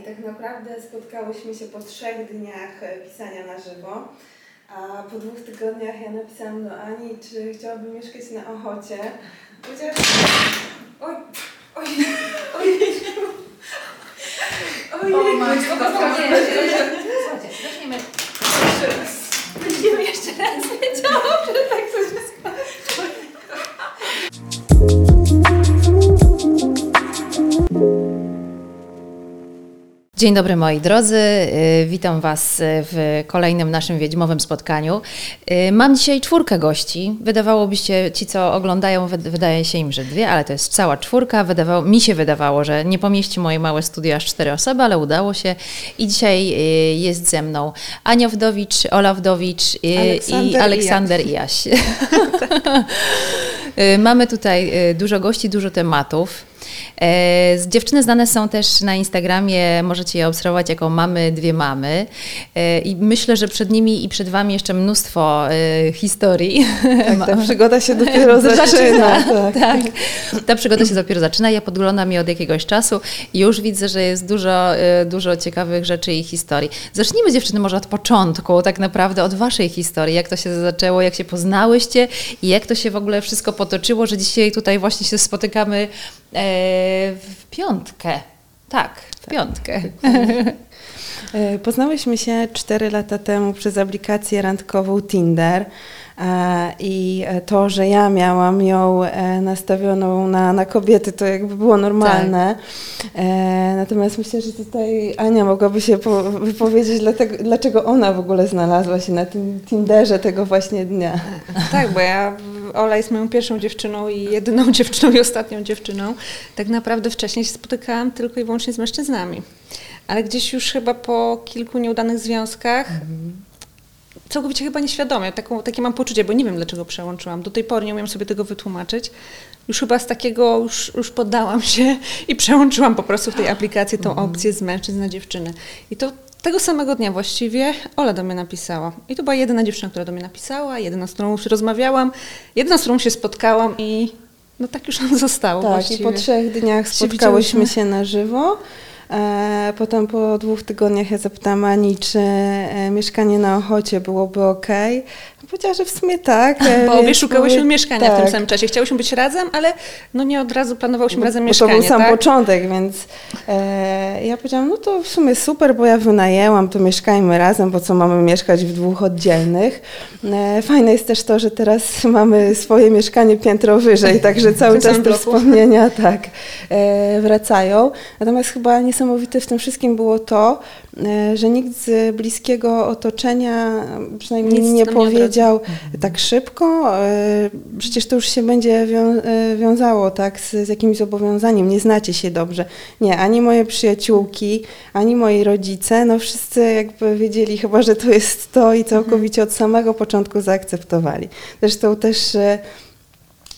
i tak naprawdę spotkałyśmy się po trzech dniach e, pisania na żywo. A po dwóch tygodniach ja napisałam do Ani, czy chciałaby mieszkać na Ochocie. Powiedziała, Dzień dobry moi drodzy, Y, witam Was w kolejnym naszym wiedźmowym spotkaniu. Y, Mam dzisiaj czwórkę gości. Wydawałoby się, ci co oglądają, wyd- wydaje się im, że dwie, ale to jest cała czwórka. Wydawało, mi się wydawało, że nie pomieści moje małe studio aż cztery osoby, ale udało się. I dzisiaj y, jest ze mną Ania Wdowicz, Ola Wdowicz y, i Aleksander Aleksander i Jaś. Y, Mamy tutaj y, dużo gości, dużo tematów. E, Dziewczyny znane są też na Instagramie, możecie je obserwować jako mamy, dwie mamy. E, I myślę, że przed nimi i przed Wami jeszcze mnóstwo e, historii. Tak, ta przygoda się dopiero zaczyna. tak. tak. Ta przygoda się dopiero zaczyna. Ja podglądam je od jakiegoś czasu i już widzę, że jest dużo, dużo ciekawych rzeczy i historii. Zacznijmy dziewczyny może od początku, tak naprawdę od Waszej historii. Jak to się zaczęło, jak się poznałyście i jak to się w ogóle wszystko potoczyło, że dzisiaj tutaj właśnie się spotykamy w piątkę. Tak, w piątkę. E, Poznałyśmy się 4 lata temu przez aplikację randkową Tinder. E, I to, że ja miałam ją e, nastawioną na, na kobiety, to jakby było normalne. E, Natomiast myślę, że tutaj Ania mogłaby się po, wypowiedzieć, dlatego, dlaczego ona w ogóle znalazła się na tym Tinderze tego właśnie dnia. Tak, bo ja, Ola jest moją pierwszą dziewczyną i jedyną dziewczyną i ostatnią dziewczyną. Tak naprawdę wcześniej się spotykałam tylko i wyłącznie z mężczyznami. Ale gdzieś już chyba po kilku nieudanych związkach, całkowicie chyba nieświadomie, taką, takie mam poczucie, bo nie wiem dlaczego przełączyłam. Do tej pory nie umiem sobie tego wytłumaczyć. Już chyba z takiego, już, już poddałam się i przełączyłam po prostu w tej aplikacji tą opcję z mężczyzn na dziewczyny. I to tego samego dnia właściwie Ola do mnie napisała. I to była jedyna dziewczyna, która do mnie napisała, jedyna, z którą rozmawiałam, jedyna, z którą się spotkałam i no tak już zostało Tak, właściwie. i po trzech dniach spotkałyśmy się na żywo. E, potem po dwóch tygodniach ja zapytałam Ani, czy e, mieszkanie na Ochocie byłoby ok. Powiedziała, że w sumie tak. e, Bo obie więc szukałyśmy powie- mieszkania w tak. tym samym czasie. Chciałyśmy być razem, ale no nie od razu planowałyśmy Bo- razem bo mieszkanie. To był sam tak? początek, więc e, ja powiedziałam, no to w sumie super, bo ja wynajęłam, to mieszkajmy razem, bo co mamy mieszkać w dwóch oddzielnych. E, fajne jest też to, że teraz mamy swoje mieszkanie piętro wyżej, także cały czas te bloku. wspomnienia tak e, wracają. Natomiast chyba niesamowite w tym wszystkim było to, e, że nikt z bliskiego otoczenia przynajmniej Nic nie nam nie powiedział tak szybko. e, Przecież to już się będzie e, wiązało tak, z, z jakimś zobowiązaniem, nie znacie się dobrze. Nie, ani moje przyjaciółki, ani moi rodzice, no wszyscy jakby wiedzieli chyba, że to jest to i całkowicie od samego początku zaakceptowali. Zresztą też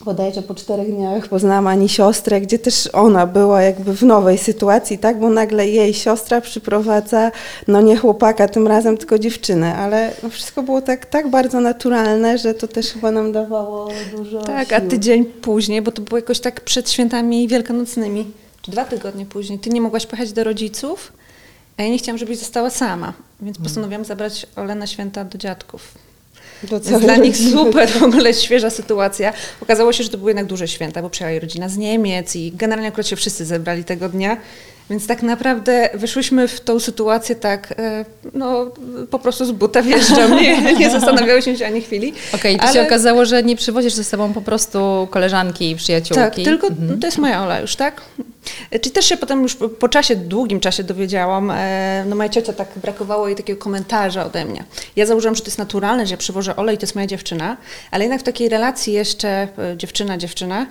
bodajże po czterech dniach poznałam Ani siostrę, gdzie też ona była jakby w nowej sytuacji, tak, bo nagle jej siostra przyprowadza, no nie chłopaka tym razem, tylko dziewczynę, ale no wszystko było tak, tak bardzo naturalne, że to też chyba nam dawało dużo Tak, a siły. tydzień później, bo to było jakoś tak przed świętami wielkanocnymi, czy dwa tygodnie później, ty nie mogłaś pojechać do rodziców, a ja nie chciałam, żebyś została sama, więc postanowiłam zabrać Olę na święta do dziadków. Dla nich super, w ogóle świeża sytuacja. Okazało się, że to były jednak duże święta, bo przyjechała jej rodzina z Niemiec i generalnie akurat się wszyscy zebrali tego dnia. Więc tak naprawdę wyszłyśmy w tą sytuację tak, e, no po prostu z buta wjeżdżam, nie, nie zastanawiałyśmy się ani chwili. Okej, to Ale- się okazało, że nie przywozisz ze sobą po prostu koleżanki i przyjaciółki. Tak, tylko Mhm. to jest moja Ola już, tak? Czyli też się potem już po- czasie, długim czasie dowiedziałam, e, no moja ciocia tak brakowało jej takiego komentarza ode mnie. Ja założyłam, że to jest naturalne, że ja przywożę Olę i to jest moja dziewczyna, ale jednak w takiej relacji jeszcze dziewczyna-dziewczyna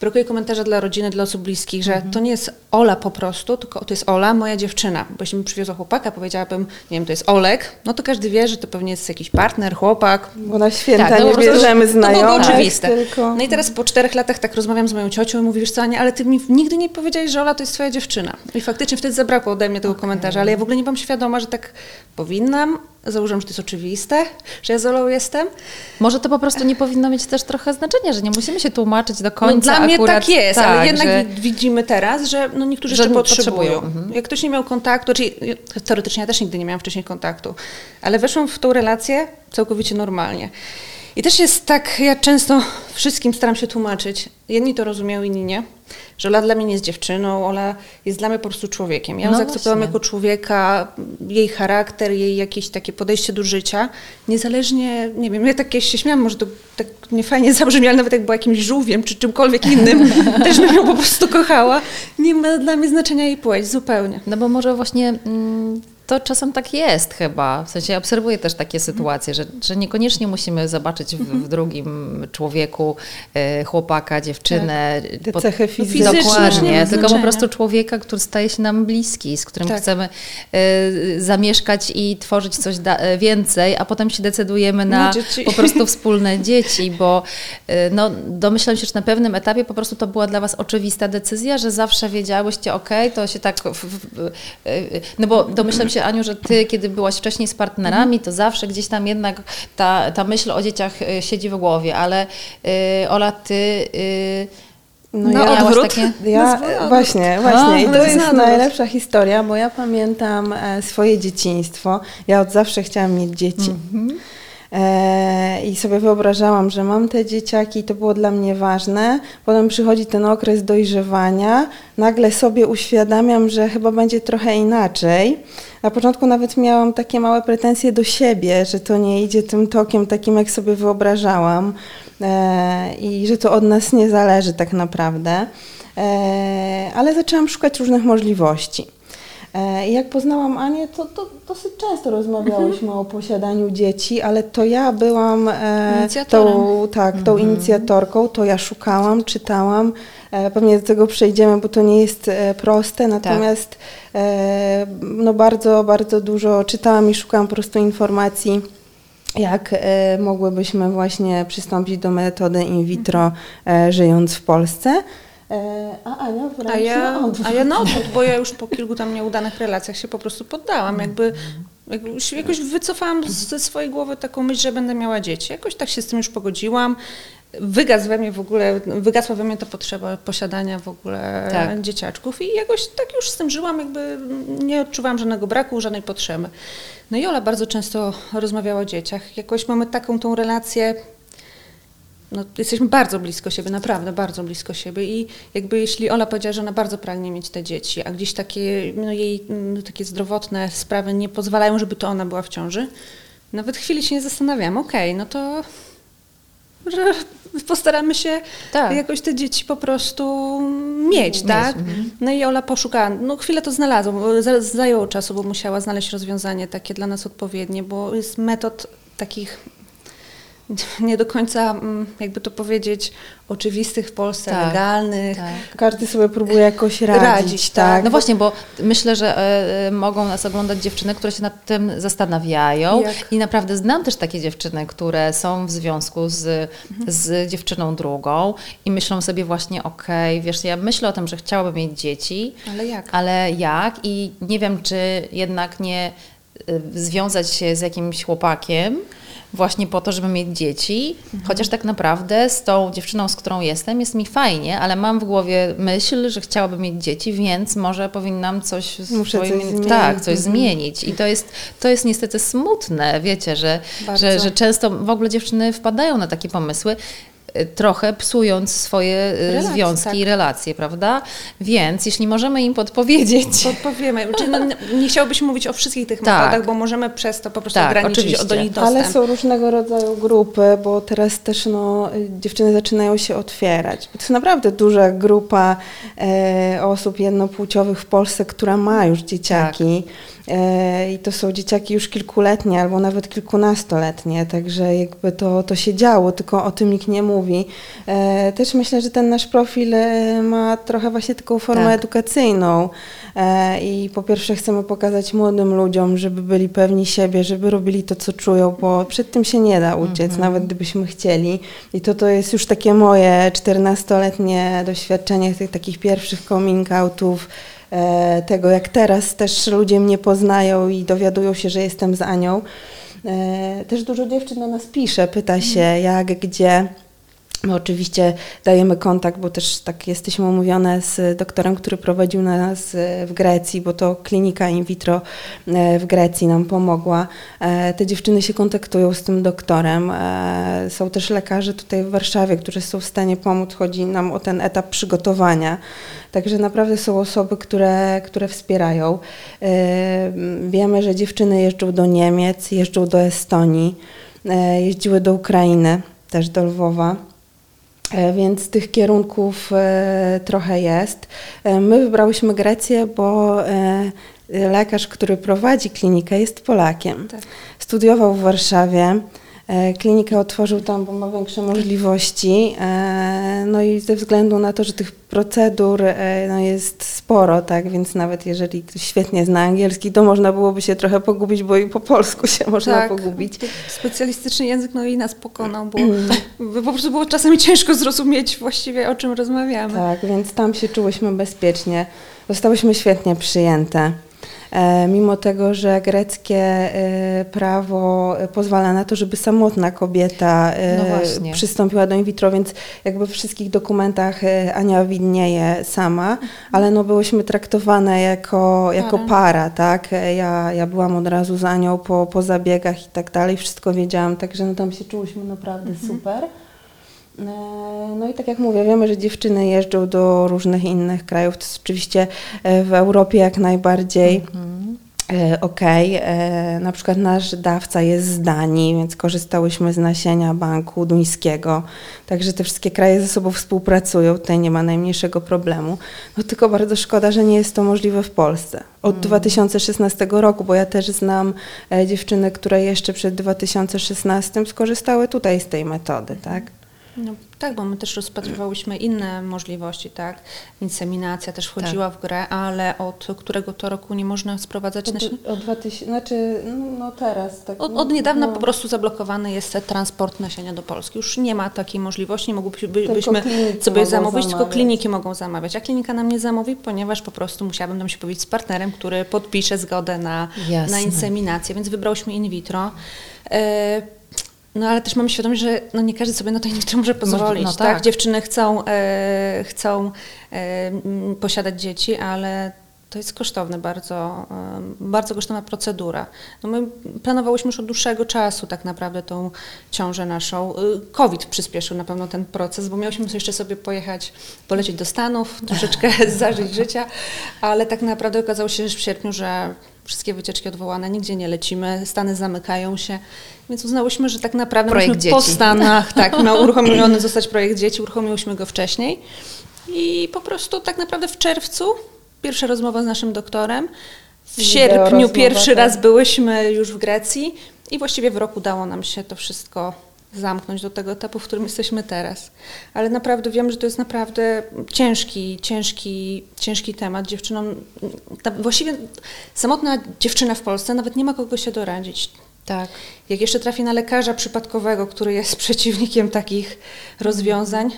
brakuje komentarza dla rodziny, dla osób bliskich, że to nie jest Ola po prostu, tylko to jest Ola, moja dziewczyna. Bo jeśli mi przywiozła chłopaka, powiedziałabym, nie wiem, to jest Olek, no to każdy wie, że to pewnie jest jakiś partner, chłopak, Bo na święta Tak, no nie prostu bierzemy to było znajomych, oczywiste. tylko... No i teraz po czterech latach tak rozmawiam z moją ciocią i mówi, wiesz co Ania, ale ty mi nigdy nie powiedziałeś, że Ola to jest twoja dziewczyna. I faktycznie wtedy zabrakło ode mnie tego komentarza, ale ja w ogóle nie byłam świadoma, że tak powinnam założyłam, że to jest oczywiste, że ja z Olą jestem. Może to po prostu nie powinno mieć też trochę znaczenia, że nie musimy się tłumaczyć do końca. No, dla mnie akurat, tak jest, tak, ale jednak że... widzimy teraz, że no niektórzy Że jeszcze potrzebują. potrzebują. Mhm. Jak ktoś nie miał kontaktu, czyli teoretycznie ja też nigdy nie miałam wcześniej kontaktu, ale weszłam w tą relację całkowicie normalnie. I też jest tak, ja często wszystkim staram się tłumaczyć, jedni to rozumieją, inni nie, że Ola dla mnie nie jest dziewczyną, Ola jest dla mnie po prostu człowiekiem. Ja ją No zaakceptowałam jako człowieka, jej charakter, jej jakieś takie podejście do życia, niezależnie, nie wiem, ja tak kiedyś się śmiałam, może to tak niefajnie zabrzmi, ale nawet jak była jakimś żółwiem czy czymkolwiek innym, też bym ją po prostu kochała. Nie ma dla mnie znaczenia jej płeć, zupełnie. No bo może właśnie mm, to czasem tak jest chyba. W sensie obserwuję też takie sytuacje, że, że niekoniecznie musimy zobaczyć w, w drugim człowieku e, chłopaka, dziewczynę. Te pod- cechy fizyczne. Fizyczne, nie Dokładnie, tylko po prostu człowieka, który staje się nam bliski, z którym Tak. chcemy e, zamieszkać i tworzyć coś da, e, więcej, a potem się decydujemy na dzieci. po prostu wspólne dzieci, bo e, no, domyślam się, że na pewnym etapie po prostu to była dla Was oczywista decyzja, że zawsze wiedziałyście, ok, to się tak. W, w, no bo domyślam się, Aniu, że Ty, kiedy byłaś wcześniej z partnerami, to zawsze gdzieś tam jednak ta, ta myśl o dzieciach e, siedzi w głowie, ale e, Ola, Ty. e, No, No, ja, odwrót. takie. ja Nazwałam. właśnie, właśnie. I no to to jest najlepsza historia, bo ja pamiętam swoje dzieciństwo. Ja od zawsze chciałam mieć dzieci. Mhm. E, I sobie wyobrażałam, że mam te dzieciaki, to było dla mnie ważne. Potem przychodzi ten okres dojrzewania, nagle sobie uświadamiam, że chyba będzie trochę inaczej. Na początku nawet miałam takie małe pretensje do siebie, że to nie idzie tym tokiem takim, jak sobie wyobrażałam e, i że to od nas nie zależy tak naprawdę. E, ale zaczęłam szukać różnych możliwości. E, jak poznałam Anię, to, to dosyć często rozmawiałyśmy o posiadaniu dzieci, ale to ja byłam e, tą, tak, tą inicjatorką, to ja szukałam, czytałam. E, pewnie do tego przejdziemy, bo to nie jest proste, natomiast e, no bardzo, bardzo dużo czytałam i szukałam po prostu informacji jak mogłybyśmy właśnie przystąpić do metody in vitro, żyjąc w Polsce. E, a Ania wybrała A ja, na odwrót. a ja na odwrót, bo ja już po kilku tam nieudanych relacjach się po prostu poddałam. Jakby, jakby się jakoś wycofałam ze swojej głowy taką myśl, że będę miała dzieci. Jakoś tak się z tym już pogodziłam. Wygasł we mnie w ogóle, wygasła we mnie ta potrzeba posiadania w ogóle Tak. dzieciaczków i jakoś tak już z tym żyłam, jakby nie odczuwałam żadnego braku, żadnej potrzeby. No i Ola bardzo często rozmawiała o dzieciach. Jakoś mamy taką tą relację, no, jesteśmy bardzo blisko siebie, naprawdę bardzo blisko siebie i jakby jeśli Ola powiedziała, że ona bardzo pragnie mieć te dzieci, a gdzieś takie no, jej mm, takie zdrowotne sprawy nie pozwalają, żeby to ona była w ciąży, nawet chwili się nie zastanawiam, okej, no to że postaramy się Tak. jakoś te dzieci po prostu mieć, tak? No i Ola poszukała, no chwilę to znalazła, bo zajęło czasu, bo musiała znaleźć rozwiązanie takie dla nas odpowiednie, bo jest metod takich nie do końca, mm, jakby to powiedzieć, oczywistych w Polsce, Tak, legalnych. tak. Każdy sobie próbuje jakoś radzić, Radzić, tak. tak. No właśnie, bo myślę, że e, e, mogą nas oglądać dziewczyny, które się nad tym zastanawiają. Jak? I naprawdę znam też takie dziewczyny, które są w związku z, z dziewczyną drugą i myślą sobie właśnie, okej, wiesz, ja myślę o tym, że chciałabym mieć dzieci, Ale jak? ale jak? I nie wiem, czy jednak nie y, związać się z jakimś chłopakiem właśnie po to, żeby mieć dzieci, chociaż tak naprawdę z tą dziewczyną, z którą jestem, jest mi fajnie, ale mam w głowie myśl, że chciałabym mieć dzieci, więc może powinnam coś Muszę swoim... coś zmienić. Tak, coś Mhm. zmienić. I to jest, to jest niestety smutne, wiecie, że, Bardzo. że, że często w ogóle dziewczyny wpadają na takie pomysły, trochę psując swoje y, Relacje, związki tak. i relacje, prawda? Więc jeśli możemy im podpowiedzieć, Podpowiemy. Czy no, nie chciałobyśmy mówić o wszystkich tych Tak. metodach, bo możemy przez to po prostu Tak, ograniczyć oczywiście. do nich dostęp. Ale są różnego rodzaju grupy, bo teraz też no, dziewczyny zaczynają się otwierać. To jest naprawdę duża grupa e, osób jednopłciowych w Polsce, która ma już dzieciaki. E, I to są dzieciaki już kilkuletnie albo nawet kilkunastoletnie, także jakby to, to się działo, tylko o tym nikt nie mówi. E, też myślę, że ten nasz profil e, ma trochę właśnie taką formę Tak. edukacyjną. E, I po pierwsze chcemy pokazać młodym ludziom, żeby byli pewni siebie, żeby robili to, co czują, bo przed tym się nie da uciec, nawet gdybyśmy chcieli. I to to jest już takie moje 14-letnie doświadczenie tych takich pierwszych coming outów e, tego, jak teraz też ludzie mnie poznają i dowiadują się, że jestem z Anią. E, też dużo dziewczyn do nas pisze, pyta się jak, gdzie. My oczywiście dajemy kontakt, bo też tak jesteśmy umówione z doktorem, który prowadził nas e, w Grecji, bo to klinika in vitro e, w Grecji nam pomogła. E, te dziewczyny się kontaktują z tym doktorem. Są też lekarze tutaj w Warszawie, którzy są w stanie pomóc. Chodzi nam o ten etap przygotowania. Także naprawdę są osoby, które, które wspierają. Wiemy, że dziewczyny jeżdżą do Niemiec, jeżdżą do Estonii, jeździły do Ukrainy, też do Lwowa. E, więc tych kierunków e, trochę jest. E, my wybrałyśmy Grecję, bo lekarz, który prowadzi klinikę, jest Polakiem. Tak. Studiował w Warszawie. E, klinikę otworzył tam, bo ma większe możliwości. E, no i ze względu na to, że tych procedur e, no jest sporo, tak, więc nawet jeżeli ktoś świetnie zna angielski, to można byłoby się trochę pogubić, bo i po polsku się można tak, pogubić. Specjalistyczny język no i nas pokonał, bo po prostu było czasami ciężko zrozumieć właściwie o czym rozmawiamy. Tak, więc tam się czułyśmy bezpiecznie. Zostałyśmy świetnie przyjęte. E, mimo tego, że greckie e, prawo pozwala na to, żeby samotna kobieta e, no przystąpiła do in vitro, więc jakby w wszystkich dokumentach Ania widnieje sama, ale no byłyśmy traktowane jako, jako para, tak? Ja, ja byłam od razu z Anią po, po zabiegach i tak dalej, wszystko wiedziałam, także no tam się czułyśmy naprawdę mhm. super. E, no i tak jak mówię, wiemy, że dziewczyny jeżdżą do różnych innych krajów. To jest oczywiście e, w Europie jak najbardziej. Mhm. Okej, okay. na przykład nasz dawca jest z Danii, więc korzystałyśmy z nasienia banku duńskiego. Także te wszystkie kraje ze sobą współpracują, tutaj nie ma najmniejszego problemu. No tylko bardzo szkoda, że nie jest to możliwe w Polsce. Od mm. 2016 roku, bo ja też znam dziewczyny, które jeszcze przed 2016 skorzystały tutaj z tej metody, tak? No, tak, bo my też rozpatrywałyśmy inne możliwości, tak? Inseminacja też wchodziła tak. w grę, ale od którego to roku nie można sprowadzać od, Od 2000, znaczy, no, no teraz. Tak, od, od niedawna no. po prostu zablokowany jest transport nasienia do Polski. Już nie ma takiej możliwości, nie moglibyśmy sobie zamówić, tylko kliniki mogą zamawiać. A klinika nam nie zamówi, ponieważ po prostu musiałabym tam się powiedzieć z partnerem, który podpisze zgodę na, na inseminację, więc wybrałyśmy in vitro. E, no ale też mamy świadomość, że no, nie każdy sobie na to nie może pozwolić. No, tak. tak. Dziewczyny chcą, e, chcą e, posiadać dzieci, ale to jest kosztowne bardzo, bardzo kosztowna procedura. No my planowałyśmy już od dłuższego czasu tak naprawdę tą ciążę naszą. E, COVID przyspieszył na pewno ten proces, bo miałyśmy jeszcze sobie pojechać, polecieć do Stanów, troszeczkę zażyć życia, ale tak naprawdę okazało się w sierpniu, że wszystkie wycieczki odwołane, nigdzie nie lecimy, Stany zamykają się, więc uznałyśmy, że tak naprawdę projekt po Stanach, tak, miał uruchomiony zostać projekt dzieci, uruchomiłyśmy go wcześniej i po prostu tak naprawdę w czerwcu pierwsza rozmowa z naszym doktorem, w sierpniu pierwszy tak. raz byłyśmy już w Grecji i właściwie w roku dało nam się to wszystko zamknąć do tego etapu, w którym jesteśmy teraz. Ale naprawdę wiem, że to jest naprawdę ciężki, ciężki, ciężki temat. Dziewczynom, ta, właściwie samotna dziewczyna w Polsce nawet nie ma kogo się doradzić. Tak. Jak jeszcze trafi na lekarza przypadkowego, który jest przeciwnikiem takich rozwiązań,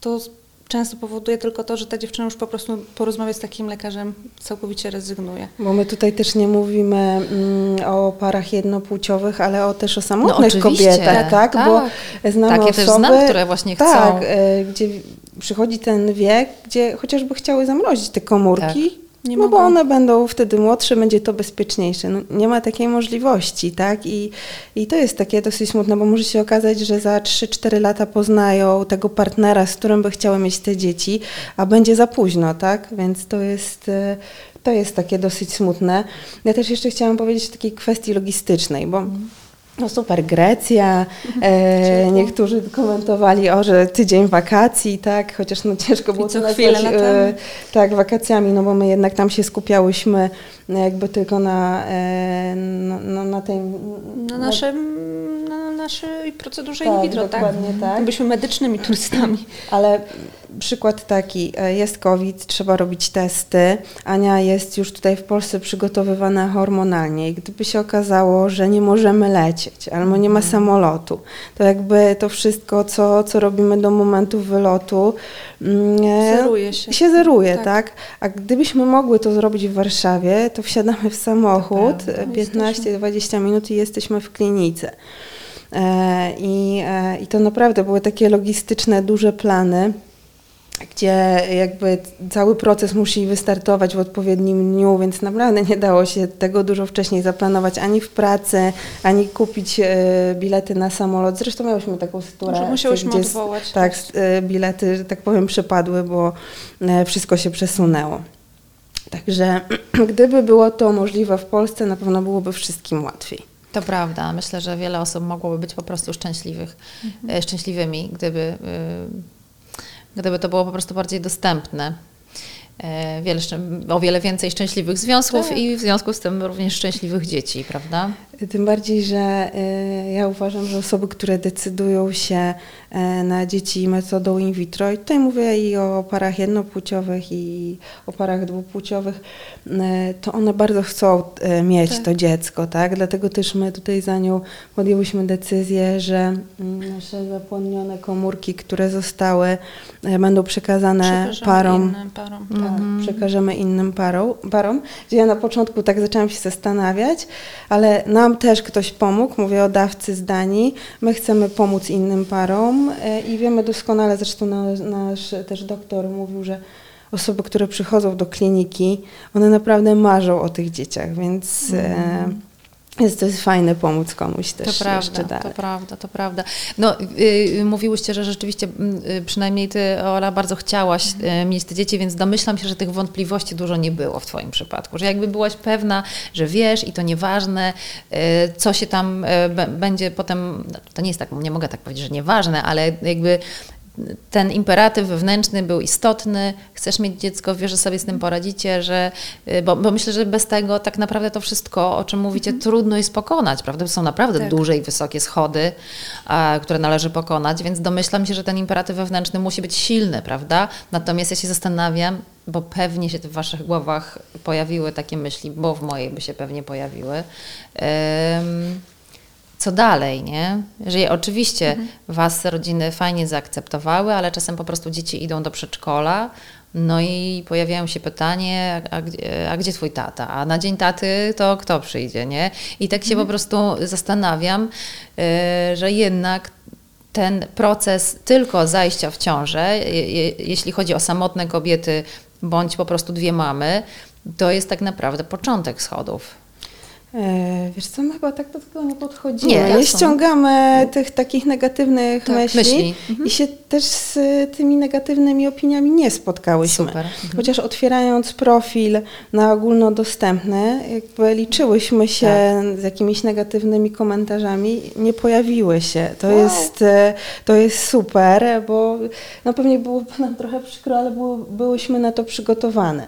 to często powoduje tylko to, że ta dziewczyna już po prostu porozmawia z takim lekarzem, całkowicie rezygnuje. Bo my tutaj też nie mówimy mm, o parach jednopłciowych, ale o, też o samotnych no, kobietach, tak? tak? Bo znamy Takie osoby, też znam, które właśnie chcą. Tak, y, gdzie przychodzi ten wiek, gdzie chociażby chciały zamrozić te komórki, tak nie no mogą. bo one będą wtedy młodsze, będzie to bezpieczniejsze. No, nie ma takiej możliwości, tak? I, I to jest takie dosyć smutne, bo może się okazać, że za 3-4 lata poznają tego partnera, z którym by chciały mieć te dzieci, a będzie za późno, tak? Więc to jest, e, to jest takie dosyć smutne. Ja też jeszcze chciałam powiedzieć o takiej kwestii logistycznej, bo mm no super, Grecja. E, niektórzy komentowali, o, że tydzień wakacji, tak, chociaż no ciężko było to nazwać e, tak, wakacjami, no bo my jednak tam się skupiałyśmy jakby tylko na, e, no, no, na tej... Na naszym, na, naszej procedurze Tak, in vitro, tak? dokładnie tak. Byliśmy medycznymi turystami. Ale przykład taki, e, jest COVID, trzeba robić testy. Ania jest już tutaj w Polsce przygotowywana hormonalnie i gdyby się okazało, że nie możemy lecieć albo nie ma Mhm. samolotu, to jakby to wszystko, co, co robimy do momentu wylotu, mm, e, Zeruje się. się zeruje, Tak. tak. A gdybyśmy mogły to zrobić w Warszawie, to wsiadamy w samochód, To prawda. 15-20 minut i jesteśmy w klinice. E, I, e, I to naprawdę były takie logistyczne, duże plany, gdzie jakby cały proces musi wystartować w odpowiednim dniu, więc naprawdę nie dało się tego dużo wcześniej zaplanować ani w pracy, ani kupić e, bilety na samolot. Zresztą miałyśmy taką sytuację, Że musiałyśmy gdzie odwołać. tak, bilety, że tak powiem, przepadły, bo wszystko się przesunęło. Także gdyby było to możliwe w Polsce, na pewno byłoby wszystkim łatwiej. To prawda. Myślę, że wiele osób mogłoby być po prostu szczęśliwych, Mhm. e, szczęśliwymi, gdyby, y, gdyby to było po prostu bardziej dostępne. E, Wiele, o wiele więcej szczęśliwych związków Tak. i w związku z tym również szczęśliwych dzieci, prawda? Tym bardziej, że y, ja uważam, że osoby, które decydują się e, na dzieci metodą in vitro, i tutaj mówię i o parach jednopłciowych, i o parach dwupłciowych, e, to one bardzo chcą e, mieć Tak. to dziecko, tak? Dlatego też my tutaj za nią podjęłyśmy decyzję, że mm, nasze zapłodnione komórki, które zostały, e, będą przekazane parom innym parom. tak, Mhm. przekażemy innym parom, parom, gdzie ja na początku tak zaczęłam się zastanawiać, ale nam też ktoś pomógł, mówię o dawcy z Danii, my chcemy pomóc innym parom e, i wiemy doskonale, zresztą nasz, też doktor mówił, że osoby, które przychodzą do kliniki, one naprawdę marzą o tych dzieciach, więc e, jest to jest fajne pomóc komuś też To prawda, dalej. to prawda, to prawda. No, y, mówiłyście, że rzeczywiście, mm, y, przynajmniej ty, Ola, bardzo chciałaś y, mieć te dzieci, więc domyślam się, że tych wątpliwości dużo nie było w twoim przypadku, że jakby byłaś pewna, że wiesz i to nieważne, y, co się tam y, będzie potem, no, to nie jest tak, nie mogę tak powiedzieć, że nieważne, ale jakby ten imperatyw wewnętrzny był istotny, chcesz mieć dziecko, wiesz, że sobie z tym poradzicie, że, y, bo, bo myślę, że bez tego tak naprawdę to wszystko, o czym mówicie, trudno jest pokonać, prawda? Są naprawdę Tak. duże i wysokie schody, a, które należy pokonać, więc domyślam się, że ten imperatyw wewnętrzny musi być silny, prawda? Natomiast ja się zastanawiam, bo pewnie się w waszych głowach pojawiły takie myśli, bo w mojej by się pewnie pojawiły. Co dalej, nie? Że oczywiście Mhm. was rodziny fajnie zaakceptowały, ale czasem po prostu dzieci idą do przedszkola, no i pojawiają się pytanie, a, gdzie- a gdzie twój tata? A na dzień taty to kto przyjdzie, nie? I tak się Mhm. po prostu zastanawiam, y, że jednak ten proces tylko zajścia w ciążę, je, jeśli chodzi o samotne kobiety bądź po prostu dwie mamy, to jest tak naprawdę początek schodów. E, Wiesz co, my chyba tak do tego nie podchodzimy. Nie, Nie, ściągamy tych takich negatywnych Tak, myśli, myśli. i się też z tymi negatywnymi opiniami nie spotkałyśmy. Super. Chociaż otwierając profil na ogólnodostępny, jakby liczyłyśmy się Tak. z jakimiś negatywnymi komentarzami, nie pojawiły się. To, Wow. jest, e, to jest super, bo no pewnie byłoby nam trochę przykro, ale było, byłyśmy na to przygotowane.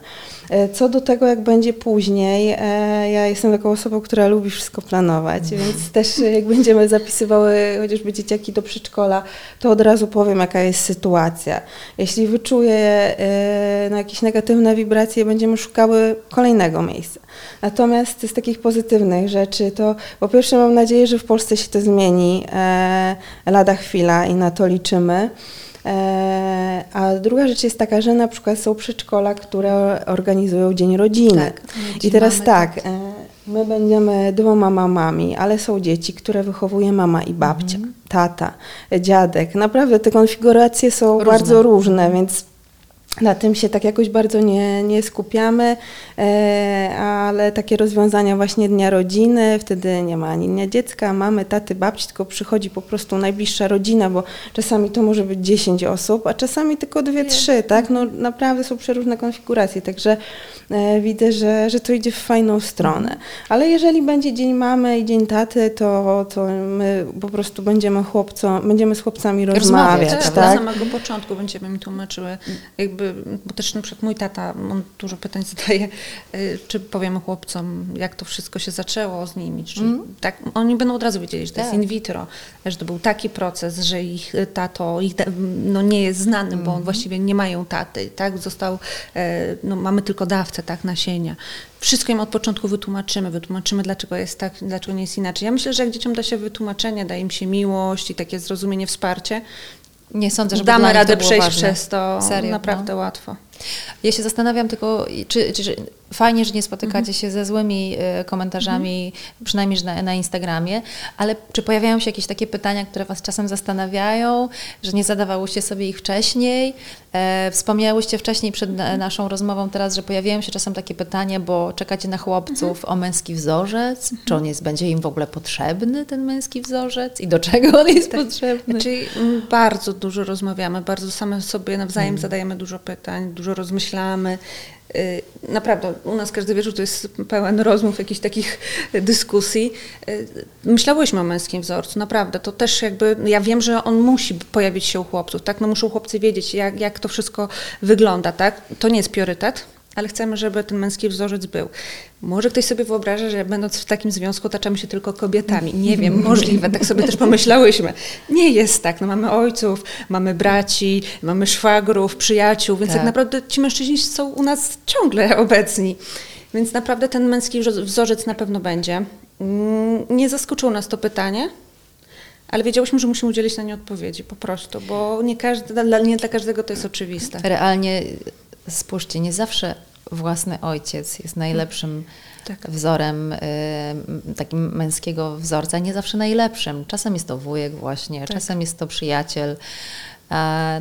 E, Co do tego, jak będzie później, e, ja jestem taką osobą, która lubi wszystko planować, więc też e, jak będziemy zapisywały chociażby dzieciaki do przedszkola, to od razu powiem, jaka jest sytuacja. Jeśli wyczuję no, jakieś negatywne wibracje, będziemy szukały kolejnego miejsca. Natomiast z takich pozytywnych rzeczy, to po pierwsze mam nadzieję, że w Polsce się to zmieni lada chwila i na to liczymy. E, A druga rzecz jest taka, że na przykład są przedszkola, które organizują Dzień Rodziny. Tak, I teraz mamy, tak, e, my będziemy dwoma mamami, ale są dzieci, które wychowuje mama i babcia, Mhm. tata, dziadek. Naprawdę te konfiguracje są Różne. bardzo różne, więc na tym się tak jakoś bardzo nie, nie skupiamy, e, ale takie rozwiązania właśnie Dnia Rodziny, wtedy nie ma ani Dnia Dziecka, mamy, taty, babci, tylko przychodzi po prostu najbliższa rodzina, bo czasami to może być 10 osób, a czasami tylko 2-3, tak? No naprawdę są przeróżne konfiguracje, także e, widzę, że, że to idzie w fajną stronę. Ale jeżeli będzie Dzień Mamy i Dzień Taty, to, to my po prostu będziemy chłopcom, będziemy z chłopcami Rozmawiać, rozmawiać, Tak, tak? od samego początku będziemy mi tłumaczyły jakby bo też na przykład mój tata, on dużo pytań zadaje, y, czy powiemy chłopcom, jak to wszystko się zaczęło z nimi, czy mm. tak, oni będą od razu wiedzieli, że to tak. jest in vitro, że to był taki proces, że ich tato ich, no, nie jest znany, mm. bo on mhm. właściwie nie mają taty, tak, został, e, no, mamy tylko dawcę, tak, nasienia. Wszystko im od początku wytłumaczymy, wytłumaczymy, dlaczego jest tak, dlaczego nie jest inaczej. Ja myślę, że jak dzieciom da się wytłumaczenie, da im się miłość i takie zrozumienie, wsparcie, nie sądzę, że damy radę przejść ważne. przez to Serio, naprawdę no. łatwo. Ja się zastanawiam tylko, czy, czy, fajnie, że nie spotykacie mhm. się ze złymi y, komentarzami, mhm. przynajmniej na, na Instagramie, ale czy pojawiają się jakieś takie pytania, które Was czasem zastanawiają, że nie zadawałyście sobie ich wcześniej? E, wspomniałyście wcześniej przed mhm. naszą rozmową teraz, że pojawiają się czasem takie pytania, bo czekacie na chłopców mhm. o męski wzorzec. Czy on jest, będzie im w ogóle potrzebny, ten męski wzorzec? I do czego on jest tak. potrzebny? Czyli mm, bardzo dużo rozmawiamy, bardzo same sobie nawzajem mhm. zadajemy dużo pytań, dużo rozmyślamy. Y, naprawdę, u nas każdy wieczór to jest pełen rozmów, jakichś takich dyskusji. Y, myślałyśmy o męskim wzorcu, naprawdę. To też jakby, ja wiem, że on musi pojawić się u chłopców, tak? No muszą chłopcy wiedzieć, jak, jak to wszystko wygląda, tak? To nie jest priorytet, ale chcemy, żeby ten męski wzorzec był. Może ktoś sobie wyobraża, że będąc w takim związku otaczamy się tylko kobietami. Nie wiem, możliwe, tak sobie też pomyślałyśmy. Nie jest tak. No, mamy ojców, mamy braci, mamy szwagrów, przyjaciół, więc tak. tak naprawdę ci mężczyźni są u nas ciągle obecni. Więc naprawdę ten męski wzorzec na pewno będzie. Mm, nie zaskoczyło nas to pytanie, ale wiedziałyśmy, że musimy udzielić na nie odpowiedzi po prostu, bo nie, każdy, nie dla każdego to jest oczywiste. Realnie spójrzcie, nie zawsze własny ojciec jest najlepszym tak. wzorem, y, takim męskiego wzorca, nie zawsze najlepszym. Czasem jest to wujek właśnie, tak. czasem jest to przyjaciel.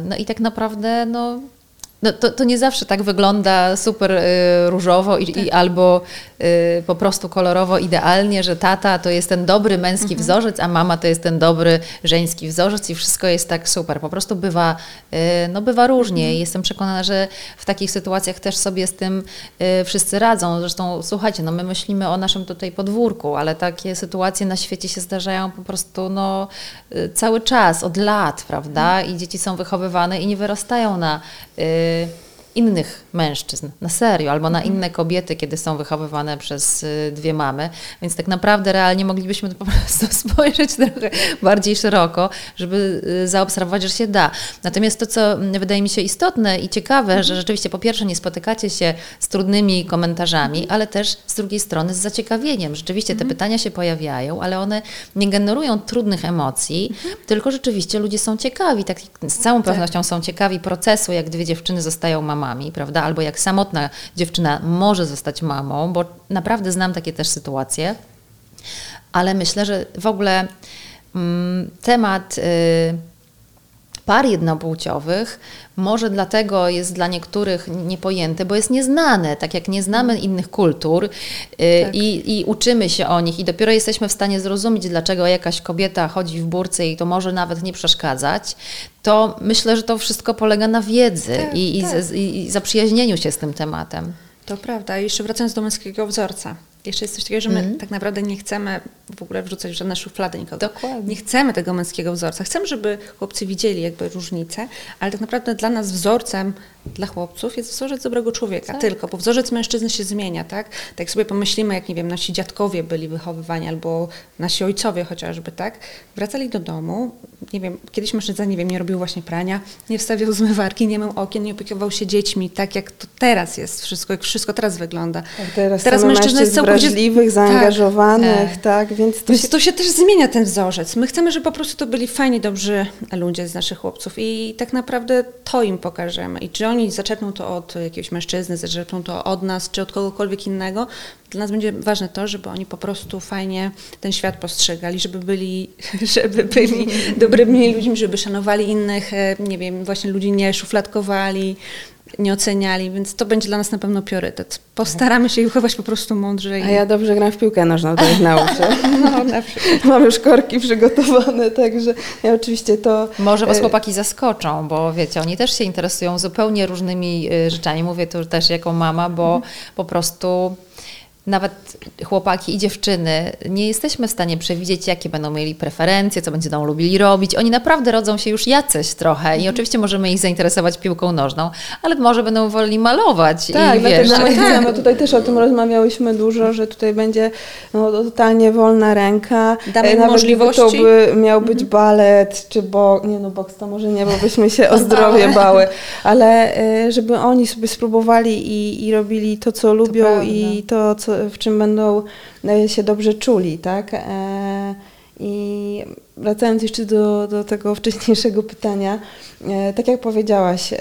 No i tak naprawdę no, no, to, to nie zawsze tak wygląda super y, różowo i, tak. i albo y, po prostu kolorowo idealnie, że tata to jest ten dobry męski mhm. wzorzec, a mama to jest ten dobry żeński wzorzec i wszystko jest tak super. Po prostu bywa, y, no bywa różnie. Mhm. Jestem przekonana, że w takich sytuacjach też sobie z tym y, wszyscy radzą. Zresztą słuchajcie, no my myślimy o naszym tutaj podwórku, ale takie sytuacje na świecie się zdarzają po prostu no, y, cały czas, od lat, prawda? Mhm. I dzieci są wychowywane i nie wyrastają na y, innych mężczyzn, na serio, albo na mhm. inne kobiety, kiedy są wychowywane przez y, dwie mamy. Więc tak naprawdę realnie moglibyśmy po prostu spojrzeć trochę bardziej szeroko, żeby y, zaobserwować, że się da. Natomiast to, co wydaje mi się istotne i ciekawe, że mhm. rzeczywiście po pierwsze nie spotykacie się z trudnymi komentarzami, mhm. ale też z drugiej strony z zaciekawieniem. Rzeczywiście te pytania się pojawiają, ale one nie generują trudnych emocji, tylko rzeczywiście ludzie są ciekawi, tak z całą tak. pewnością są ciekawi procesu, jak dwie dziewczyny zostają mamami, prawda? albo jak samotna dziewczyna może zostać mamą, bo naprawdę znam takie też sytuacje, ale myślę, że w ogóle mm, temat. Y, par jednopłciowych może dlatego jest dla niektórych niepojęty, bo jest nieznane, tak jak nie znamy innych kultur y, tak. i, i, uczymy się o nich i dopiero jesteśmy w stanie zrozumieć, dlaczego jakaś kobieta chodzi w burce i to może nawet nie przeszkadzać, to myślę, że to wszystko polega na wiedzy tak, i, tak. I, i zaprzyjaźnieniu się z tym tematem. To prawda. I jeszcze wracając do męskiego wzorca. Jeszcze jest coś takiego, że my mm. tak naprawdę nie chcemy w ogóle wrzucać w żadne szuflady nikogo. Dokładnie. Nie chcemy tego męskiego wzorca. Chcemy, żeby chłopcy widzieli jakby różnicę, ale tak naprawdę dla nas wzorcem dla chłopców jest wzorzec dobrego człowieka, tak. tylko, bo wzorzec mężczyzny się zmienia, tak? Tak jak sobie pomyślimy, jak nie wiem, nasi dziadkowie byli wychowywani, albo nasi ojcowie chociażby, tak? Wracali do domu, nie wiem, kiedyś mężczyzna, nie wiem, nie robił właśnie prania, nie wstawiał zmywarki, nie mył okien, nie opiekował się dziećmi, tak jak to teraz jest wszystko, jak wszystko teraz wygląda. Tak, teraz teraz mężczyzna jest całkowicie... wrażliwych, tak. zaangażowanych, tak, tak więc, to, więc się... to się też zmienia ten wzorzec. My chcemy, żeby po prostu to byli fajni, dobrzy ludzie z naszych chłopców i tak naprawdę to im pokażemy. I czy oni zaczerpną to od jakiegoś mężczyzny, zaczerpną to od nas, czy od kogokolwiek innego, dla nas będzie ważne to, żeby oni po prostu fajnie ten świat postrzegali, żeby byli, żeby byli dobrymi ludźmi, żeby szanowali innych, e, nie wiem, właśnie ludzi nie szufladkowali, nie oceniali, więc to będzie dla nas na pewno priorytet. Postaramy się ich po prostu mądrzej. A ja dobrze gram w piłkę nożną, to ich nauczę. No, na Mam już korki przygotowane, także ja oczywiście to... Może was e, chłopaki zaskoczą, bo wiecie, oni też się interesują zupełnie różnymi e, rzeczami. Mówię to też jako mama, bo po prostu nawet chłopaki i dziewczyny nie jesteśmy w stanie przewidzieć, jakie będą mieli preferencje, co będą lubili robić. Oni naprawdę rodzą się już jacyś trochę i mhm. oczywiście możemy ich zainteresować piłką nożną, ale może będą woli malować. Tak, i, wiesz, tak. chcemy. Tutaj też o tym rozmawiałyśmy dużo, że tutaj będzie no, totalnie wolna ręka. Damy Nawet możliwości. to by miał być mhm. balet, czy bo nie no boks to może nie, bo byśmy się o zdrowie bały, ale e, żeby oni sobie spróbowali i, i robili to, co lubią to i to, co w czym będą e, się dobrze czuli, tak? E, I wracając jeszcze do, do tego wcześniejszego pytania, e, tak jak powiedziałaś,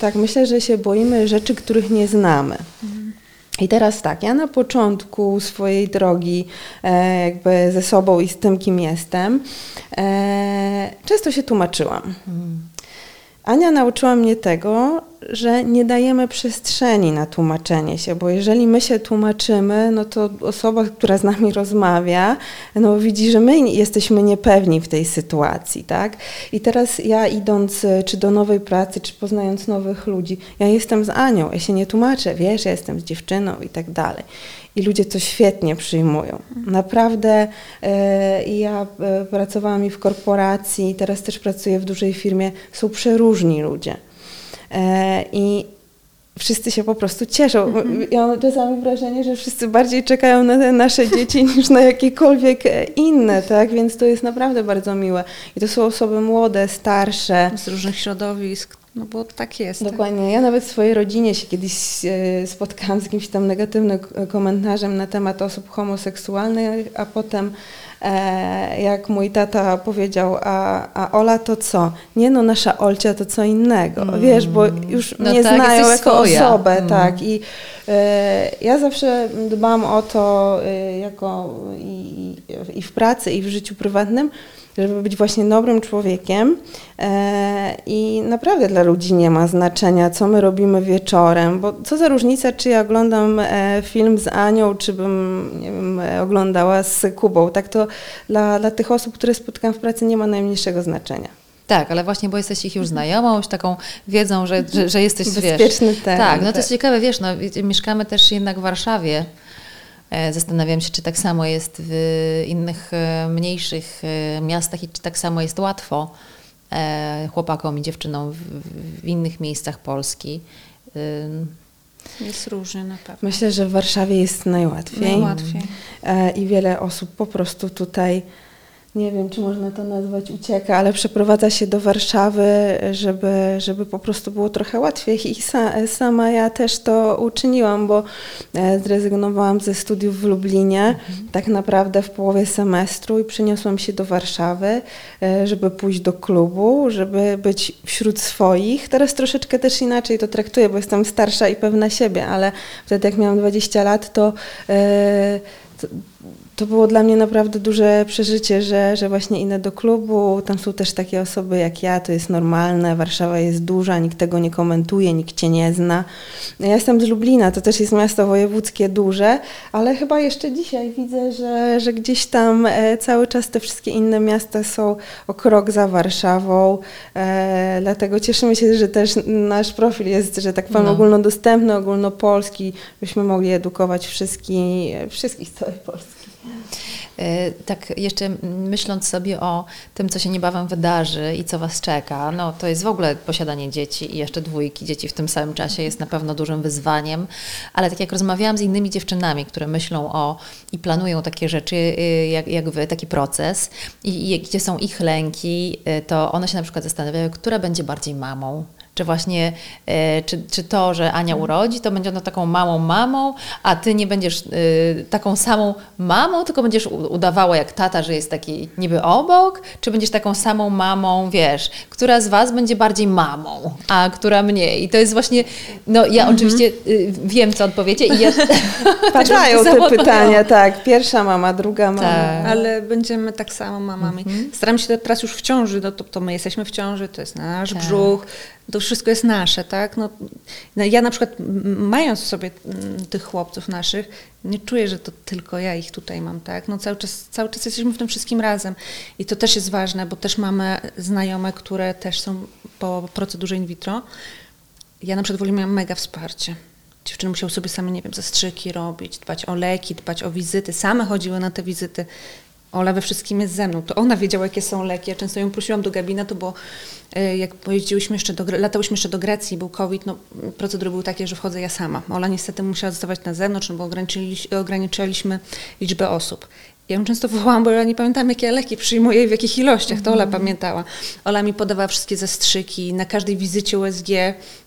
tak, myślę, że się boimy rzeczy, których nie znamy. I teraz tak, ja na początku swojej drogi, jakby ze sobą i z tym, kim jestem, często się tłumaczyłam. Mhm. Ania nauczyła mnie tego, że nie dajemy przestrzeni na tłumaczenie się, bo jeżeli my się tłumaczymy, no to osoba, która z nami rozmawia, no widzi, że my jesteśmy niepewni w tej sytuacji, tak? I teraz ja idąc czy do nowej pracy, czy poznając nowych ludzi, ja jestem z Anią, ja się nie tłumaczę, wiesz, ja jestem z dziewczyną i tak dalej i ludzie to świetnie przyjmują. Naprawdę e, ja e, pracowałam i w korporacji, teraz też pracuję w dużej firmie, są przeróżni ludzie. E, I wszyscy się po prostu cieszą. Mhm. Ja mam czasami wrażenie, że wszyscy bardziej czekają na te nasze dzieci niż na jakiekolwiek inne, tak? Więc to jest naprawdę bardzo miłe. I to są osoby młode, starsze. Z różnych środowisk. No bo tak jest. Dokładnie. Tak? Ja nawet w swojej rodzinie się kiedyś e, spotkałam z jakimś tam negatywnym komentarzem na temat osób homoseksualnych, a potem e, jak mój tata powiedział, a, a Ola to co? Nie no, nasza Olcia to co innego. Mm. Wiesz, bo już no mnie tak, znają jako swoja. osobę, mm. tak. I e, ja zawsze dbam o to e, jako i, i w pracy, i w życiu prywatnym, żeby być właśnie dobrym człowiekiem. E, I naprawdę dla ludzi nie ma znaczenia, co my robimy wieczorem, bo co za różnica, czy ja oglądam e, film z Anią, czy bym wiem, e, oglądała z Kubą. Tak to dla, dla tych osób, które spotkam w pracy, nie ma najmniejszego znaczenia. Tak, ale właśnie, bo jesteś ich już znajomą, już taką wiedzą, że, że, że jesteś, Bezpieczny wiesz... Teren, tak, no to jest tak. ciekawe, wiesz, no, mieszkamy też jednak w Warszawie, zastanawiam się, czy tak samo jest w innych e, mniejszych e, miastach i czy tak samo jest łatwo chłopakom i dziewczynom w, innych miejscach Polski. Jest różnie na pewno. Myślę, że w Warszawie jest najłatwiej. Najłatwiej. I wiele osób po prostu tutaj nie wiem, czy można to nazwać ucieka, ale przeprowadza się do Warszawy, żeby, żeby po prostu było trochę łatwiej. I sa, sama ja też to uczyniłam, bo e, zrezygnowałam ze studiów w Lublinie mhm. tak naprawdę w połowie semestru i przeniosłam się do Warszawy, e, żeby pójść do klubu, żeby być wśród swoich. Teraz troszeczkę też inaczej to traktuję, bo jestem starsza i pewna siebie, ale wtedy jak miałam 20 lat, to, e, to było dla mnie naprawdę duże przeżycie, że, że właśnie idę do klubu, tam są też takie osoby jak ja, to jest normalne, Warszawa jest duża, nikt tego nie komentuje, nikt cię nie zna. Ja jestem z Lublina, to też jest miasto wojewódzkie duże, ale chyba jeszcze dzisiaj widzę, że, że gdzieś tam e, cały czas te wszystkie inne miasta są o krok za Warszawą, e, dlatego cieszymy się, że też nasz profil jest, że tak powiem, no. ogólnodostępny, ogólnopolski, byśmy mogli edukować wszystkich, wszystkich z całej Polski. E, tak jeszcze myśląc sobie o tym, co się niebawem wydarzy i co Was czeka, no to jest w ogóle posiadanie dzieci i jeszcze dwójki dzieci w tym samym czasie jest na pewno dużym wyzwaniem, ale tak jak rozmawiałam z innymi dziewczynami, które myślą o i planują takie rzeczy y, jak, jak Wy, taki proces i, i gdzie są ich lęki, y, to one się na przykład zastanawiają, która będzie bardziej mamą, czy właśnie, e, czy, czy to, że Ania mhm. urodzi, to będzie ona taką małą mamą, a ty nie będziesz e, taką samą mamą, tylko będziesz udawała jak tata, że jest taki niby obok, czy będziesz taką samą mamą, wiesz, która z was będzie bardziej mamą, a która mniej. I to jest właśnie, no ja mhm. oczywiście y, wiem, co odpowiecie i ja... Padają te pytania, tak. Pierwsza mama, druga mama. Tak. Ale będziemy tak samo mamami. Mhm. Staram się teraz już w ciąży, no to, to my jesteśmy w ciąży, to jest nasz tak. brzuch, to wszystko jest nasze, tak? No, no, ja na przykład mając sobie mm, tych chłopców naszych, nie czuję, że to tylko ja ich tutaj mam, tak? No cały czas, cały czas jesteśmy w tym wszystkim razem i to też jest ważne, bo też mamy znajome, które też są po procedurze in vitro. Ja na przykład w ogóle miałam mega wsparcie Dziewczyny musiały sobie same, nie wiem, zastrzyki robić, dbać o leki, dbać o wizyty. Same chodziły na te wizyty. Ola we wszystkim jest ze mną. To ona wiedziała, jakie są leki. Ja często ją prosiłam do gabinetu, bo y, jak pojeździłyśmy jeszcze do, latałyśmy jeszcze do Grecji, był COVID, no procedury były takie, że wchodzę ja sama. Ola niestety musiała zostawać na zewnątrz, no bo ograniczyli, ograniczyliśmy liczbę osób. Ja ją często wołałam, bo ja nie pamiętam, jakie leki przyjmuję i w jakich ilościach. To Ola mm. pamiętała. Ola mi podawała wszystkie zastrzyki. Na każdej wizycie USG,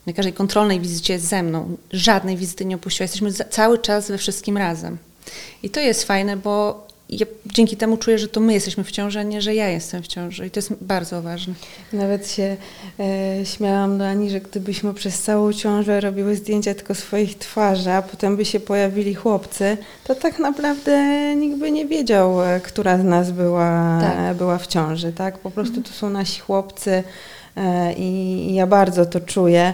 na każdej kontrolnej wizycie jest ze mną. Żadnej wizyty nie opuściła. Jesteśmy cały czas we wszystkim razem. I to jest fajne, bo ja dzięki temu czuję, że to my jesteśmy w ciąży, a nie, że ja jestem w ciąży. I to jest bardzo ważne. Nawet się e, śmiałam do Ani, że gdybyśmy przez całą ciążę robiły zdjęcia tylko swoich twarzy, a potem by się pojawili chłopcy, to tak naprawdę nikt by nie wiedział, e, która z nas była, tak. była w ciąży. Tak? Po prostu to są nasi chłopcy. E, I ja bardzo to czuję.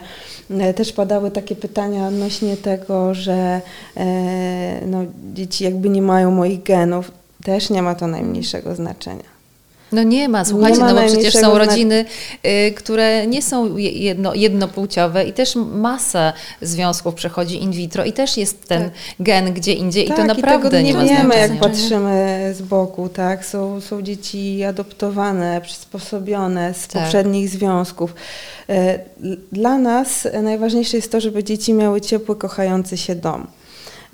E, też padały takie pytania odnośnie tego, że no, dzieci jakby nie mają moich genów też nie ma to najmniejszego znaczenia. No nie ma, słuchajcie, nie ma no bo przecież są rodziny, y, które nie są jedno, jednopłciowe i też masa związków przechodzi in vitro i też jest ten tak. gen gdzie indziej tak, i to naprawdę i nie ma znaczenia. wiemy, jak patrzymy z boku, tak? Są, są dzieci adoptowane, przysposobione z tak. poprzednich związków. E, dla nas najważniejsze jest to, żeby dzieci miały ciepły, kochający się dom.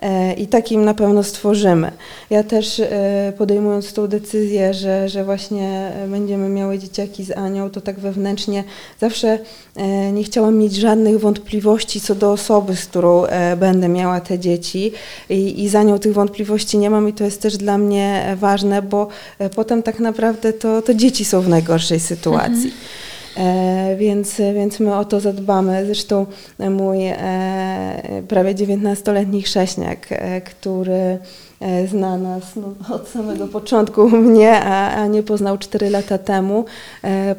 E, i takim na pewno stworzymy. Ja też e, podejmując tą decyzję, że, że właśnie będziemy miały dzieciaki z Anią, to tak wewnętrznie zawsze e, nie chciałam mieć żadnych wątpliwości co do osoby, z którą będę miała te dzieci i, i za nią tych wątpliwości nie mam i to jest też dla mnie ważne, bo potem tak naprawdę to, to dzieci są w najgorszej sytuacji. Mhm. E, więc, więc my o to zadbamy. Zresztą mój e, prawie 19-letni chrześniak, e, który zna nas no, od samego początku mnie, a, a nie poznał 4 lata temu,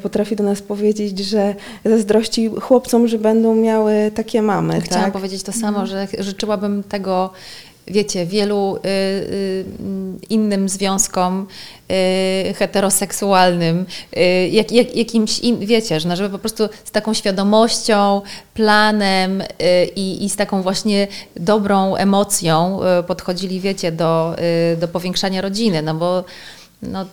potrafi do nas powiedzieć, że zazdrości chłopcom, że będą miały takie mamy. Chciałam tak? powiedzieć to samo, że życzyłabym tego wiecie, wielu y, y, innym związkom y, heteroseksualnym, y, jak, jak, jakimś, in, wiecie, że no, żeby po prostu z taką świadomością, planem y, i, i z taką właśnie dobrą emocją y, podchodzili, wiecie, do, do powiększania rodziny, no bo no,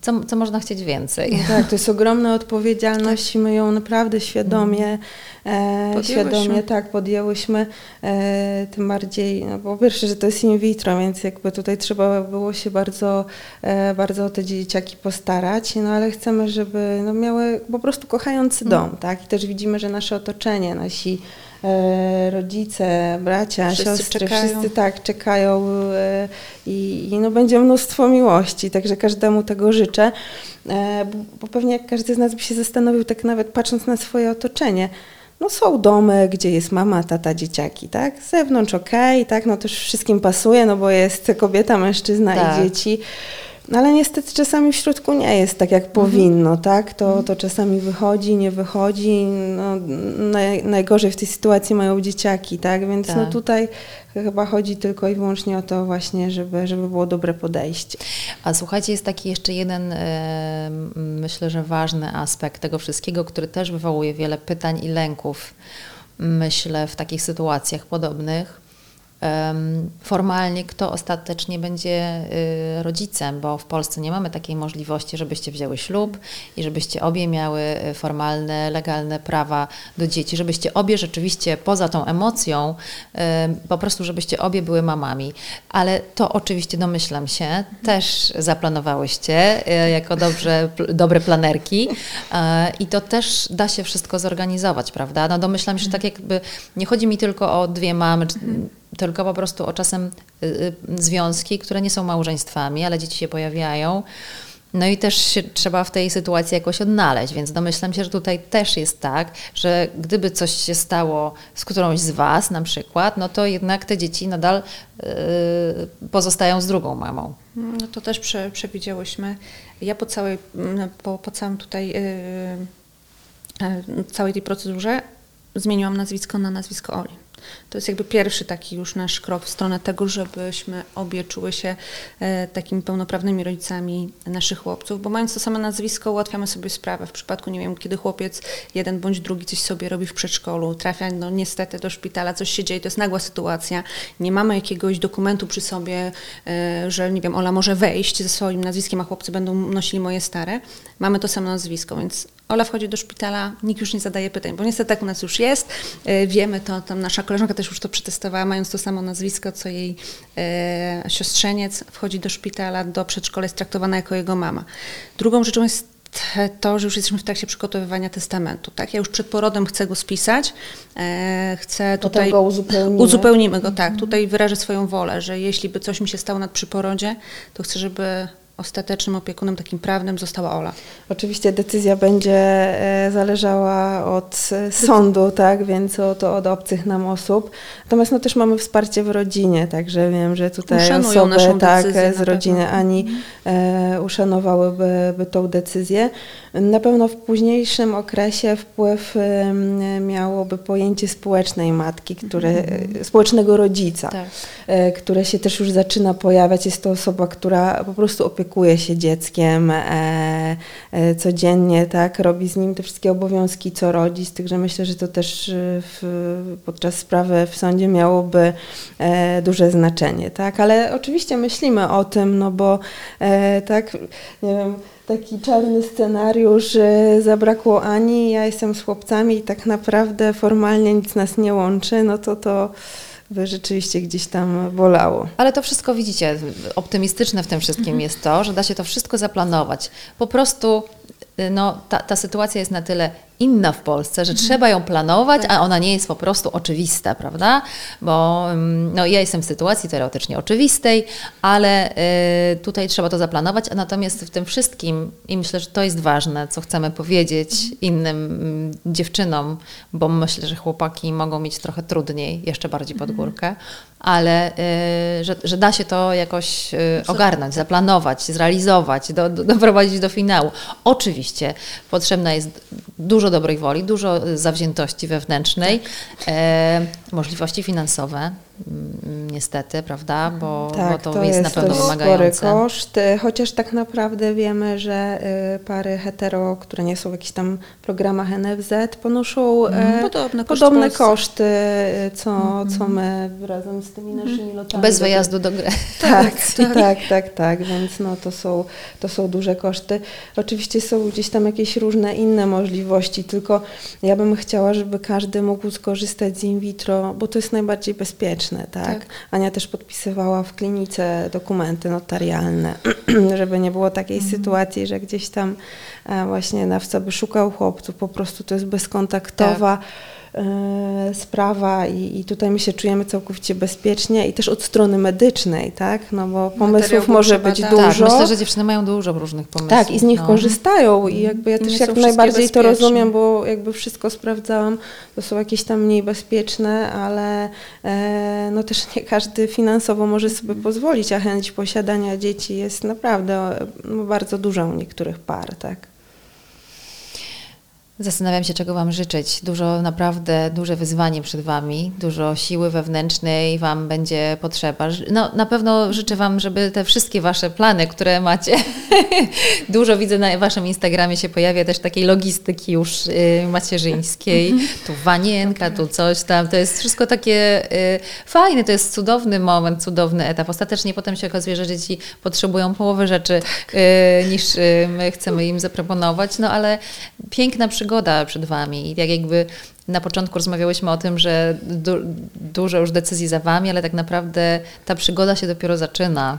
co, co można chcieć więcej? No tak, to jest ogromna odpowiedzialność i my ją naprawdę świadomie, e, świadomie tak podjęłyśmy. E, tym bardziej, no po pierwsze, że to jest in vitro, więc jakby tutaj trzeba było się bardzo, e, bardzo o te dzieciaki postarać, no ale chcemy, żeby no, miały po prostu kochający mm. dom, tak? I też widzimy, że nasze otoczenie, nasi rodzice, bracia, wszyscy siostry, czekają. wszyscy tak czekają e, i, i, no będzie mnóstwo miłości, także każdemu tego życzę, e, bo, bo pewnie jak każdy z nas by się zastanowił, tak nawet patrząc na swoje otoczenie, no są domy, gdzie jest mama, tata, dzieciaki, tak? Z zewnątrz okej, okay, tak? No też wszystkim pasuje, no bo jest kobieta, mężczyzna tak. i dzieci. No ale niestety czasami w środku nie jest tak, jak powinno, mhm. tak? To, to czasami wychodzi, nie wychodzi. No, naj, najgorzej w tej sytuacji mają dzieciaki, tak? Więc no tak. no tutaj chyba chodzi tylko i wyłącznie o to właśnie, żeby, żeby było dobre podejście. A słuchajcie, jest taki jeszcze jeden, e, myślę, że ważny aspekt tego wszystkiego, który też wywołuje wiele pytań i lęków, myślę, w takich sytuacjach podobnych formalnie, kto ostatecznie będzie y, rodzicem, bo w Polsce nie mamy takiej możliwości, żebyście wzięły ślub i żebyście obie miały y, formalne, legalne prawa do dzieci, żebyście obie rzeczywiście poza tą emocją, po prostu żebyście obie były mamami. Ale to oczywiście domyślam się, też zaplanowałyście y, jako dobrze, dobre planerki i to też da się wszystko zorganizować, prawda? No domyślam się, że tak jakby nie chodzi mi tylko o dwie mamy, tylko po prostu o czasem y, y, związki, które nie są małżeństwami, ale dzieci się pojawiają. No i też się trzeba w tej sytuacji jakoś odnaleźć, więc domyślam się, że tutaj też jest tak, że gdyby coś się stało z którąś z Was na przykład, no to jednak te dzieci nadal yy, pozostają z drugą mamą. No to też prze, przewidziałyśmy. Ja po całej, po, po całym tutaj, całej tej procedurze zmieniłam nazwisko na nazwisko Oli. To jest jakby pierwszy taki już nasz krok w stronę tego, żebyśmy obie czuły się e, takimi pełnoprawnymi rodzicami naszych chłopców, bo mając to samo nazwisko ułatwiamy sobie sprawę. W przypadku, nie wiem, kiedy chłopiec jeden bądź drugi coś sobie robi w przedszkolu, trafia no niestety do szpitala, coś się dzieje, to jest nagła sytuacja, nie mamy jakiegoś dokumentu przy sobie, e, że nie wiem, Ola może wejść ze swoim nazwiskiem, a chłopcy będą nosili moje stare. Mamy to samo nazwisko, więc Ola wchodzi do szpitala, nikt już nie zadaje pytań, bo niestety tak u nas już jest. E, wiemy to, tam nasza koleżanka też już to przetestowała, mając to samo nazwisko, co jej e, siostrzeniec, wchodzi do szpitala, do przedszkola, jest traktowana jako jego mama. Drugą rzeczą jest to, że już jesteśmy w trakcie przygotowywania testamentu. Tak? Ja już przed porodem chcę go spisać, e, chcę Potem tutaj... go uzupełnimy. Uzupełnimy go, tak. Tutaj wyrażę swoją wolę, że jeśli by coś mi się stało nad przy porodzie, to chcę, żeby ostatecznym opiekunem takim prawnym została Ola. Oczywiście decyzja będzie e, zależała od e, sądu, tak, więc od, od obcych nam osób. Natomiast no, też mamy wsparcie w rodzinie, także wiem, że tutaj Uszanują osoby tak, decyzję z rodziny. Ani e, uszanowałyby by tą decyzję. Na pewno w późniejszym okresie wpływ em, miałoby pojęcie społecznej matki, które, e, społecznego rodzica Tak. e, które się też już zaczyna pojawiać. Jest to osoba, która po prostu opiekuje się dzieckiem e, e, codziennie, tak, robi z nim te wszystkie obowiązki, co rodzic, także myślę, że to też e, w, podczas sprawy w sądzie miałoby e, duże znaczenie, tak, ale oczywiście myślimy o tym, no bo e, tak, nie wiem, taki czarny scenariusz, że zabrakło Ani, ja jestem z chłopcami i tak naprawdę formalnie nic nas nie łączy, no to to rzeczywiście gdzieś tam bolało. Ale to wszystko widzicie, optymistyczne w tym wszystkim jest to, że da się to wszystko zaplanować. Po prostu y, no, ta, ta sytuacja jest na tyle inna w Polsce, że trzeba ją planować, a ona nie jest po prostu oczywista, prawda? Bo ym, no, ja jestem w sytuacji teoretycznie oczywistej, ale y, tutaj trzeba to zaplanować, a natomiast w tym wszystkim, i myślę, że to jest ważne, co chcemy powiedzieć innym mm, dziewczynom, bo myślę, że chłopaki mogą mieć trochę trudniej, jeszcze bardziej pod górkę, ale y, że, że da się to jakoś y, ogarnąć, zaplanować, zrealizować, do, do, doprowadzić do finału. Oczywiście potrzebna jest dużo dobrej woli, dużo zawziętości wewnętrznej, e, możliwości finansowe, niestety, prawda, bo, bo to, to jest, na pewno dość spory wymagające. koszt, y, chociaż tak naprawdę wiemy, że y, pary hetero, które nie są w jakichś tam programach NFZ, ponoszą Podobne koszty podobne Polsce. koszty, y, co, co my razem z tymi naszymi lotami. Bez wyjazdu do gry. Tak, tak, tak, tak, więc no to są, to są duże koszty. Oczywiście są gdzieś tam jakieś różne inne możliwości, tylko ja bym chciała, żeby każdy mógł skorzystać z in vitro, bo to jest najbardziej bezpieczne, tak? Tak. Ania też podpisywała w klinice dokumenty notarialne, żeby nie było takiej sytuacji, że gdzieś tam e, właśnie nawca by szukał chłopców, po prostu to jest bezkontaktowa e, sprawa i, i tutaj my się czujemy całkowicie bezpiecznie i też od strony medycznej, tak? No bo pomysłów może być przebadany. dużo. Tak, myślę, że dziewczyny mają dużo różnych pomysłów. Tak, i z nich no. korzystają i jakby ja I też jak najbardziej to rozumiem, bo jakby wszystko sprawdzałam, to są jakieś tam mniej bezpieczne, ale e, no też nie każdy finansowo może sobie pozwolić, a chęć posiadania dzieci jest naprawdę e, no, bardzo duża u niektórych par, tak. Zastanawiam się, czego Wam życzyć. Dużo, naprawdę duże wyzwanie przed Wami, dużo siły wewnętrznej Wam będzie potrzeba. No, na pewno życzę Wam, żeby te wszystkie Wasze plany, które macie, dużo widzę na Waszym Instagramie się pojawia też takiej logistyki już y, macierzyńskiej. Tu wanienka, tu coś tam. To jest wszystko takie y, fajne, to jest cudowny moment, cudowny etap. Ostatecznie potem się okazuje, że dzieci potrzebują połowy rzeczy y, niż y, my chcemy im zaproponować, no ale piękna przygoda przed Wami. I tak jakby na początku rozmawiałyśmy o tym, że du dużo już decyzji za Wami, ale tak naprawdę ta przygoda się dopiero zaczyna.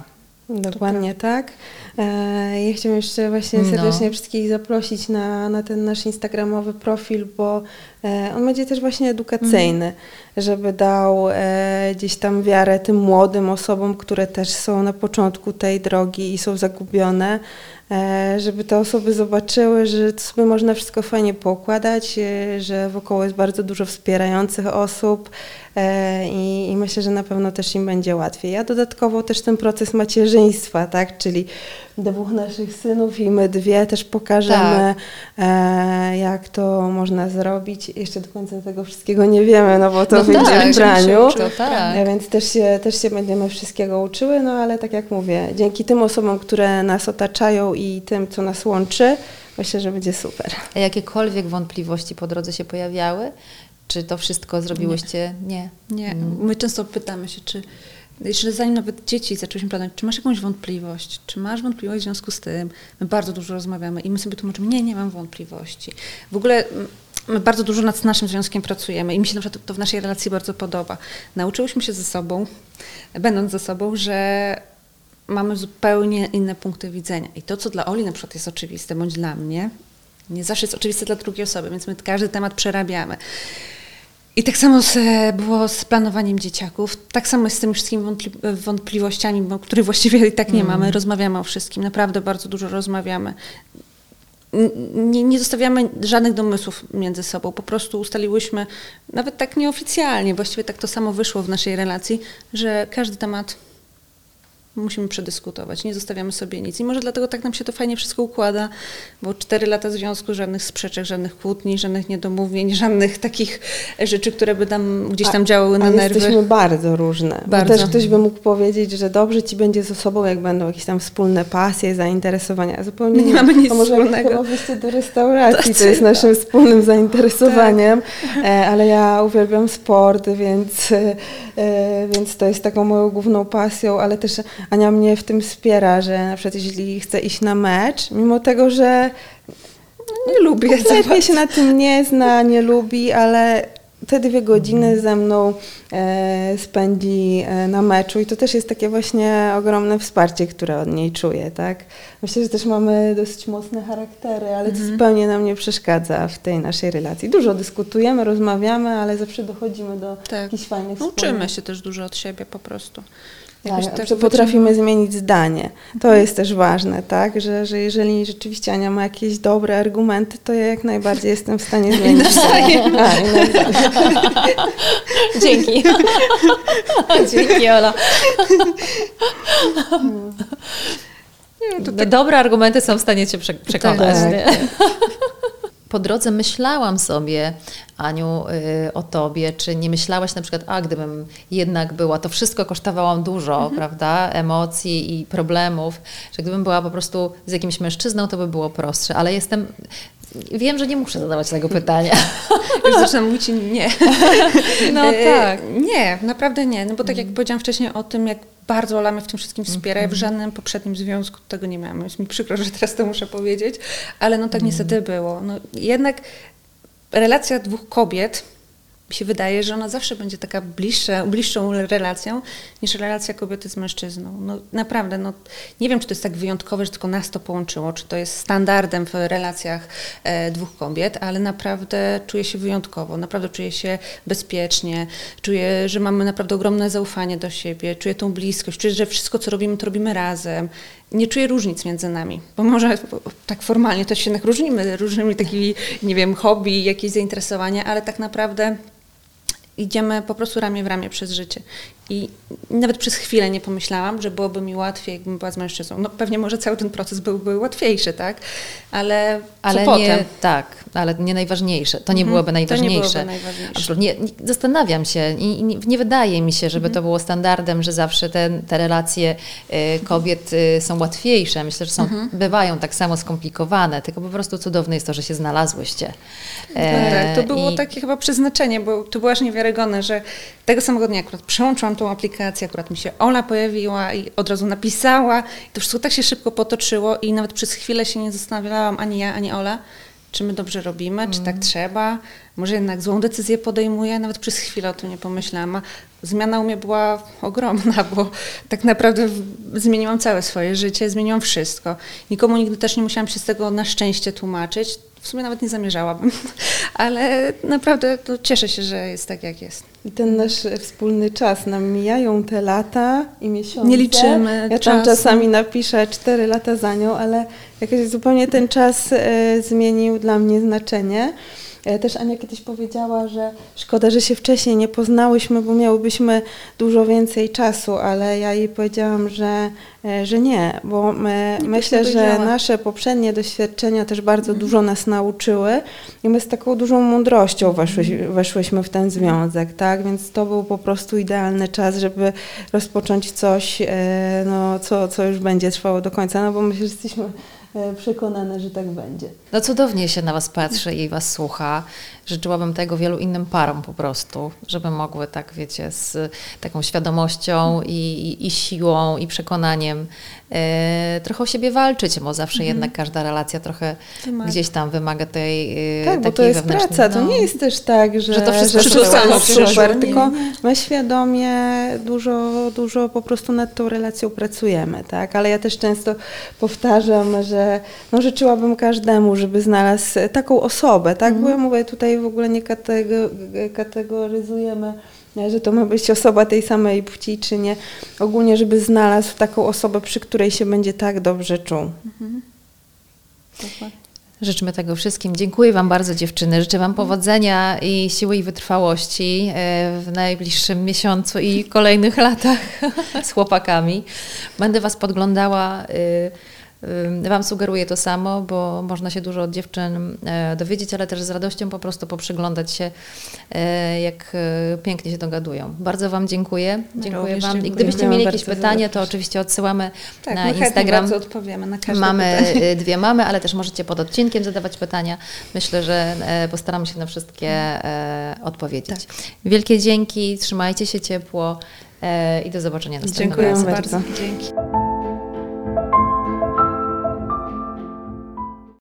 Dokładnie tak. E, Ja chciałam jeszcze właśnie No. serdecznie wszystkich zaprosić na, na ten nasz instagramowy profil, bo on będzie też właśnie edukacyjny, żeby dał e, gdzieś tam wiarę tym młodym osobom, które też są na początku tej drogi i są zagubione, e, żeby te osoby zobaczyły, że to sobie można wszystko fajnie poukładać, e, że wokoło jest bardzo dużo wspierających osób e, i, i myślę, że na pewno też im będzie łatwiej. Ja dodatkowo też ten proces macierzyństwa, tak, czyli dwóch naszych synów i my dwie też pokażemy, e, jak to można zrobić jeszcze do końca tego wszystkiego nie wiemy, no bo to No wyjdzie tak, w braniu. To tak. E, Więc też się, też się będziemy wszystkiego uczyły, no ale tak jak mówię, dzięki tym osobom, które nas otaczają i tym, co nas łączy, myślę, że będzie super. A jakiekolwiek wątpliwości po drodze się pojawiały? Czy to wszystko zrobiłyście? Nie. Nie, my często pytamy się, czy jeszcze zanim nawet dzieci zaczęłyśmy planować, czy masz jakąś wątpliwość, czy masz wątpliwość w związku z tym, my bardzo dużo rozmawiamy i my sobie tłumaczymy, nie, nie mam wątpliwości. W ogóle mm, my bardzo dużo nad naszym związkiem pracujemy i mi się na przykład to w naszej relacji bardzo podoba. Nauczyłyśmy się ze sobą, będąc ze sobą, że mamy zupełnie inne punkty widzenia i to, co dla Oli na przykład jest oczywiste, bądź dla mnie, nie zawsze jest oczywiste dla drugiej osoby, więc my każdy temat przerabiamy. I tak samo z, było z planowaniem dzieciaków, tak samo jest z tymi wszystkimi wątpli- wątpliwościami, bo, których właściwie i tak nie mamy. Rozmawiamy o wszystkim, naprawdę bardzo dużo rozmawiamy. Nie zostawiamy żadnych domysłów między sobą, po prostu ustaliłyśmy, nawet tak nieoficjalnie, właściwie tak to samo wyszło w naszej relacji, że każdy temat musimy przedyskutować, nie zostawiamy sobie nic. I może dlatego tak nam się to fajnie wszystko układa, bo cztery lata związku, żadnych sprzeczek, żadnych kłótni, żadnych niedomówień, żadnych takich rzeczy, które by nam gdzieś tam działały na A nerwy. jesteśmy bardzo różne. Bardzo. Bo też ktoś by mógł powiedzieć, że dobrze ci będzie z osobą, jak będą jakieś tam wspólne pasje, zainteresowania. A Zupełnie nie mamy nic to może wspólnego. chyba wyjście do restauracji, To to jest chyba. naszym wspólnym zainteresowaniem. Tak. E, ale ja uwielbiam sport, więc, e, więc to jest taką moją główną pasją, ale też Ania mnie w tym wspiera, że na przykład jeśli chcę iść na mecz, mimo tego, że nie lubię Kompletnie się na tym nie zna, nie lubi, ale te dwie godziny ze mną e, spędzi e, na meczu i to też jest takie właśnie ogromne wsparcie, które od niej czuję, tak? Myślę, że też mamy dosyć mocne charaktery, ale to zupełnie nam nie przeszkadza w tej naszej relacji. Dużo dyskutujemy, rozmawiamy, ale zawsze dochodzimy do Tak. jakichś fajnych Uczymy wspólnych- się też dużo od siebie po prostu. Tak, Jakoś że potrafimy zmienić zdanie. To jest też ważne, tak? Że, że jeżeli rzeczywiście Ania ma jakieś dobre argumenty, to ja jak najbardziej jestem w stanie zmienić zdanie. A, nawzajem. Dzięki. Dzięki, Ola. No, Dobre argumenty są w stanie Cię prze- przekonać. Tak. nie? Po drodze myślałam sobie, Aniu, y, o Tobie, czy nie myślałaś na przykład, a gdybym jednak była, to wszystko kosztowało dużo, prawda, emocji i problemów, że gdybym była po prostu z jakimś mężczyzną, to by było prostsze, ale jestem, wiem, że nie muszę zadawać tego pytania. Już zaczynam mówić nie. No E, tak. Nie, naprawdę nie. No bo tak jak powiedziałam wcześniej o tym, jak bardzo Ola mnie w tym wszystkim wspiera. Ja w żadnym poprzednim związku tego nie miałam. Jest mi przykro, że teraz to muszę powiedzieć, ale no tak niestety było. No, jednak relacja dwóch kobiet mi się wydaje, że ona zawsze będzie taka bliższa, bliższą relacją niż relacja kobiety z mężczyzną. No naprawdę, no, nie wiem, czy to jest tak wyjątkowe, że tylko nas to połączyło, czy to jest standardem w relacjach e, dwóch kobiet, ale naprawdę czuję się wyjątkowo, naprawdę czuję się bezpiecznie, czuję, że mamy naprawdę ogromne zaufanie do siebie, czuję tą bliskość, czuję, że wszystko, co robimy, to robimy razem. Nie czuję różnic między nami, bo może tak formalnie to się różnimy, różnymi takimi, nie wiem, hobby, jakieś zainteresowania, ale tak naprawdę idziemy po prostu ramię w ramię przez życie. I nawet przez chwilę nie pomyślałam, że byłoby mi łatwiej, jakbym była z mężczyzną. No pewnie może cały ten proces byłby łatwiejszy, tak? Ale, co Ale potem? nie, tak, ale nie najważniejsze. To nie Mhm, byłoby to nie najważniejsze. byłoby najważniejsze. Nie, zastanawiam się i nie, nie wydaje mi się, żeby Mhm. to było standardem, że zawsze te, te relacje y, kobiet y, są łatwiejsze. Myślę, że są, Mhm. bywają tak samo skomplikowane, tylko po prostu cudowne jest to, że się znalazłyście. Tak, E, to było i- takie chyba przeznaczenie, bo to było aż niewiarygodne, że tego samego dnia akurat przełączyłam tą aplikację, akurat mi się Ola pojawiła i od razu napisała. I to wszystko tak się szybko potoczyło i nawet przez chwilę się nie zastanawiałam ani ja, ani Ola, czy my dobrze robimy, czy tak trzeba. Może jednak złą decyzję podejmuję, nawet przez chwilę o tym nie pomyślałam. A zmiana u mnie była ogromna, bo tak naprawdę zmieniłam całe swoje życie, zmieniłam wszystko. Nikomu nigdy też nie musiałam się z tego na szczęście tłumaczyć. W sumie nawet nie zamierzałabym, ale naprawdę to cieszę się, że jest tak, jak jest. I ten nasz wspólny czas, nam mijają te lata i miesiące. Nie liczymy Ja tam czasu. czasami napiszę cztery lata za nią, ale jakoś zupełnie ten czas e, zmienił dla mnie znaczenie. E, Też Ania kiedyś powiedziała, że szkoda, że się wcześniej nie poznałyśmy, bo miałybyśmy dużo więcej czasu, ale ja jej powiedziałam, że, e, że nie, bo my, Nie myślę, że nasze poprzednie doświadczenia też bardzo dużo nas nauczyły i my z taką dużą mądrością weszłyś, weszłyśmy w ten związek, tak? Więc to był po prostu idealny czas, żeby rozpocząć coś, e, no, co, co już będzie trwało do końca, no bo my jesteśmy e, przekonane, że tak będzie. No cudownie się na Was patrzy i Was słucha. Życzyłabym tego wielu innym parom po prostu, żeby mogły tak, wiecie, z taką świadomością i, i, siłą i przekonaniem e, trochę o siebie walczyć, bo zawsze jednak każda relacja trochę Wymaga. gdzieś tam wymaga tej e, Tak, bo to jest praca. To no. nie jest też tak, że, Że to wszystko samo przyszło. super, tylko my świadomie dużo, dużo po prostu nad tą relacją pracujemy, tak? Ale ja też często powtarzam, że no, życzyłabym każdemu, żeby znalazł taką osobę, tak? Bo ja mówię, tutaj w ogóle nie katego, że to ma być osoba tej samej płci, czy nie. Ogólnie, żeby znalazł taką osobę, przy której się będzie tak dobrze czuł. Życzymy tego wszystkim. Dziękuję Wam bardzo, dziewczyny. Życzę Wam powodzenia i siły i wytrwałości e, w najbliższym miesiącu i kolejnych latach z chłopakami. Będę Was podglądała. Wam sugeruję to samo, bo można się dużo od dziewczyn e, dowiedzieć, ale też z radością po prostu poprzyglądać się, e, jak e, pięknie się dogadują. Bardzo Wam dziękuję. Dziękuję również Wam. I dziękuję. gdybyście mieli jakieś pytanie, to oczywiście odsyłamy Tak, na Instagram. bardzo odpowiemy na każde Mamy pytanie. dwie mamy, ale też możecie pod odcinkiem zadawać pytania. Myślę, że postaramy się na wszystkie odpowiedzieć. Wielkie dzięki, trzymajcie się ciepło i do zobaczenia następnym Dziękuję razem. bardzo. bardzo. Dzięki.